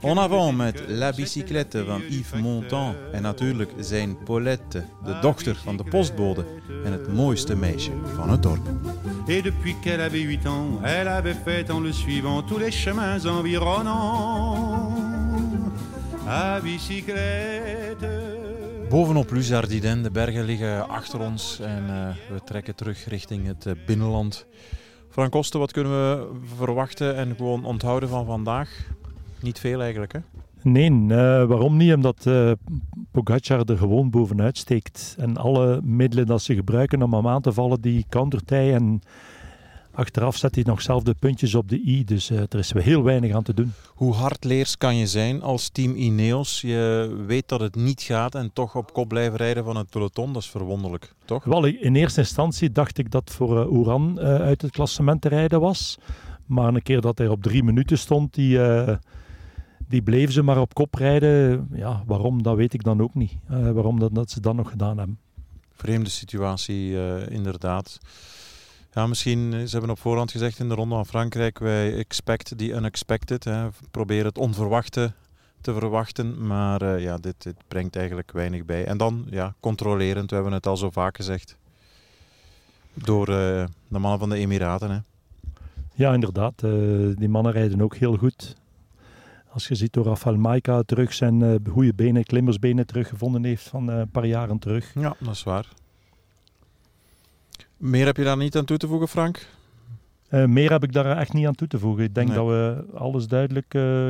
En avant met La Bicyclette van Yves Montand en natuurlijk zijn Paulette, de dochter van de postbode en het mooiste meisje van het dorp. Et depuis qu'elle avait 8 ans, elle avait fait en le suivant tous les chemins environnants. À bicyclette. Bovenop Luzardiden, de bergen liggen achter ons en eh, we trekken terug richting het eh, binnenland. Frank Kosten, wat kunnen we verwachten en gewoon onthouden van vandaag? Niet veel eigenlijk, hè? Nee, eh, waarom niet? Omdat eh Pogacar er gewoon bovenuit steekt. En alle middelen dat ze gebruiken om hem aan te vallen, die countert hij. En achteraf zet hij nog zelf de puntjes op de i. Dus eh, er is heel weinig aan te doen. Hoe hardleers kan je zijn als team Ineos? Je weet dat het niet gaat en toch op kop blijven rijden van het peloton. Dat is verwonderlijk, toch? Wel, in eerste instantie dacht ik dat voor Oeran eh, uit het klassement te rijden was. Maar een keer dat hij op drie minuten stond, die, eh, die bleven ze maar op kop rijden. Ja, waarom, dat weet ik dan ook niet. Eh, waarom dat, dat ze dat nog gedaan hebben. Vreemde situatie, eh, inderdaad. Ja, misschien, eh, ze hebben op voorhand gezegd in de Ronde van Frankrijk, wij expect the unexpected. Hè. Probeer het onverwachte te verwachten, maar ja, dit, dit brengt eigenlijk weinig bij. En dan, ja, controlerend, we hebben het al zo vaak gezegd. Door de mannen van de Emiraten. Hè. Ja, inderdaad. die mannen rijden ook heel goed. Als je ziet hoe Rafael Maika terug zijn eh, goede benen, klimmersbenen teruggevonden heeft van eh, een paar jaren terug. Ja, dat is waar. Meer heb je daar niet aan toe te voegen, Frank? Eh, meer heb ik daar echt niet aan toe te voegen. Ik denk Nee. dat we alles duidelijk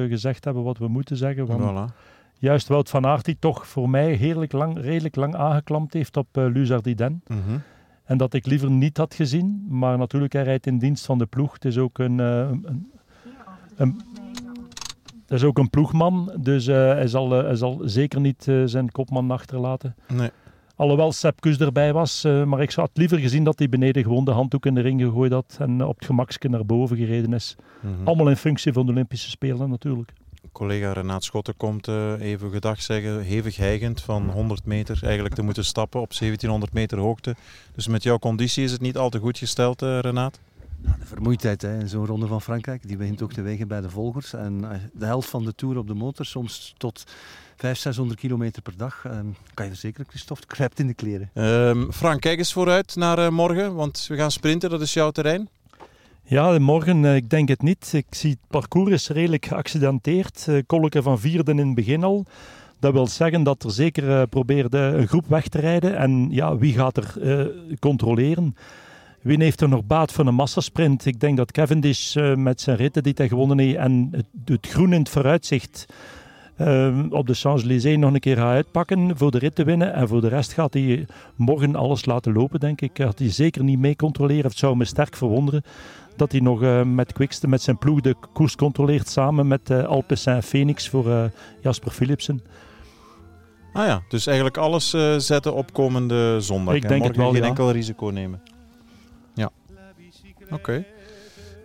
gezegd hebben wat we moeten zeggen. Want Voilà. Juist Wout van Aert die toch voor mij heerlijk lang, redelijk lang aangeklampt heeft op Luzardiden. Mhm. En dat ik liever niet had gezien. Maar natuurlijk, hij rijdt in dienst van de ploeg. Het is ook een, een, een, het is ook een ploegman. Dus eh, hij, zal, eh, hij zal zeker niet eh, zijn kopman achterlaten. Nee. Alhoewel Sepp Kuss erbij was. maar ik zou het liever gezien dat hij beneden gewoon de handdoek in de ring gegooid had. En op het gemakske naar boven gereden is. Mhm. Allemaal in functie van de Olympische Spelen natuurlijk. Collega Renaat Schotten komt even gedag zeggen, hevig hijgend van 100 meter eigenlijk te moeten stappen op 1700 meter hoogte. Dus met jouw conditie is het niet al te goed gesteld, Renaat? De vermoeidheid hè, in zo'n ronde van Frankrijk, die begint ook te wegen bij de volgers. En eh, de helft van de Tour op de motor, soms tot 500, 600 kilometer per dag. Eh, kan je verzekeren, Christophe, het kruipt in de kleren. Ehm, Frank, kijk eens vooruit naar eh, morgen, want we gaan sprinten, dat is jouw terrein. Ja, morgen, eh, ik denk het niet. Ik zie het parcours is redelijk geaccidenteerd. Uh, Kolke van vierde in het begin al. Dat wil zeggen dat er zeker uh, probeerde een groep weg te rijden. En ja, wie gaat er uh, controleren? Wie heeft er nog baat van een massasprint? Ik denk dat Cavendish uh, met zijn ritten die hij gewonnen heeft en het, het groen in het vooruitzicht uh, op de Champs-Élysées nog een keer gaat uitpakken voor de rit te winnen. En voor de rest gaat hij morgen alles laten lopen, denk ik. Gaat hij zeker niet mee controleren. Het zou me sterk verwonderen dat hij nog uh, met Quickste, met zijn ploeg, de koers controleert samen met uh, Alpecin en Phoenix voor Jasper Philipsen. Ah ja, dus eigenlijk alles zetten op komende zondag. Ik denk Morgen het wel, geen ja. enkel risico nemen. Oké. Okay.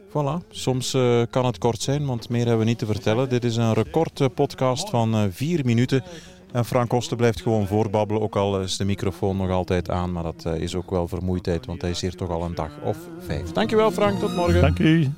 Voilà. Soms uh, kan het kort zijn, want meer hebben we niet te vertellen. Dit is een record podcast van uh, vier minuten. En Frank Kosten blijft gewoon voorbabbelen, ook al is de microfoon nog altijd aan. Maar dat uh, is ook wel vermoeidheid, want hij is hier toch al een dag of vijf. Dankjewel Frank, tot morgen. Dank u.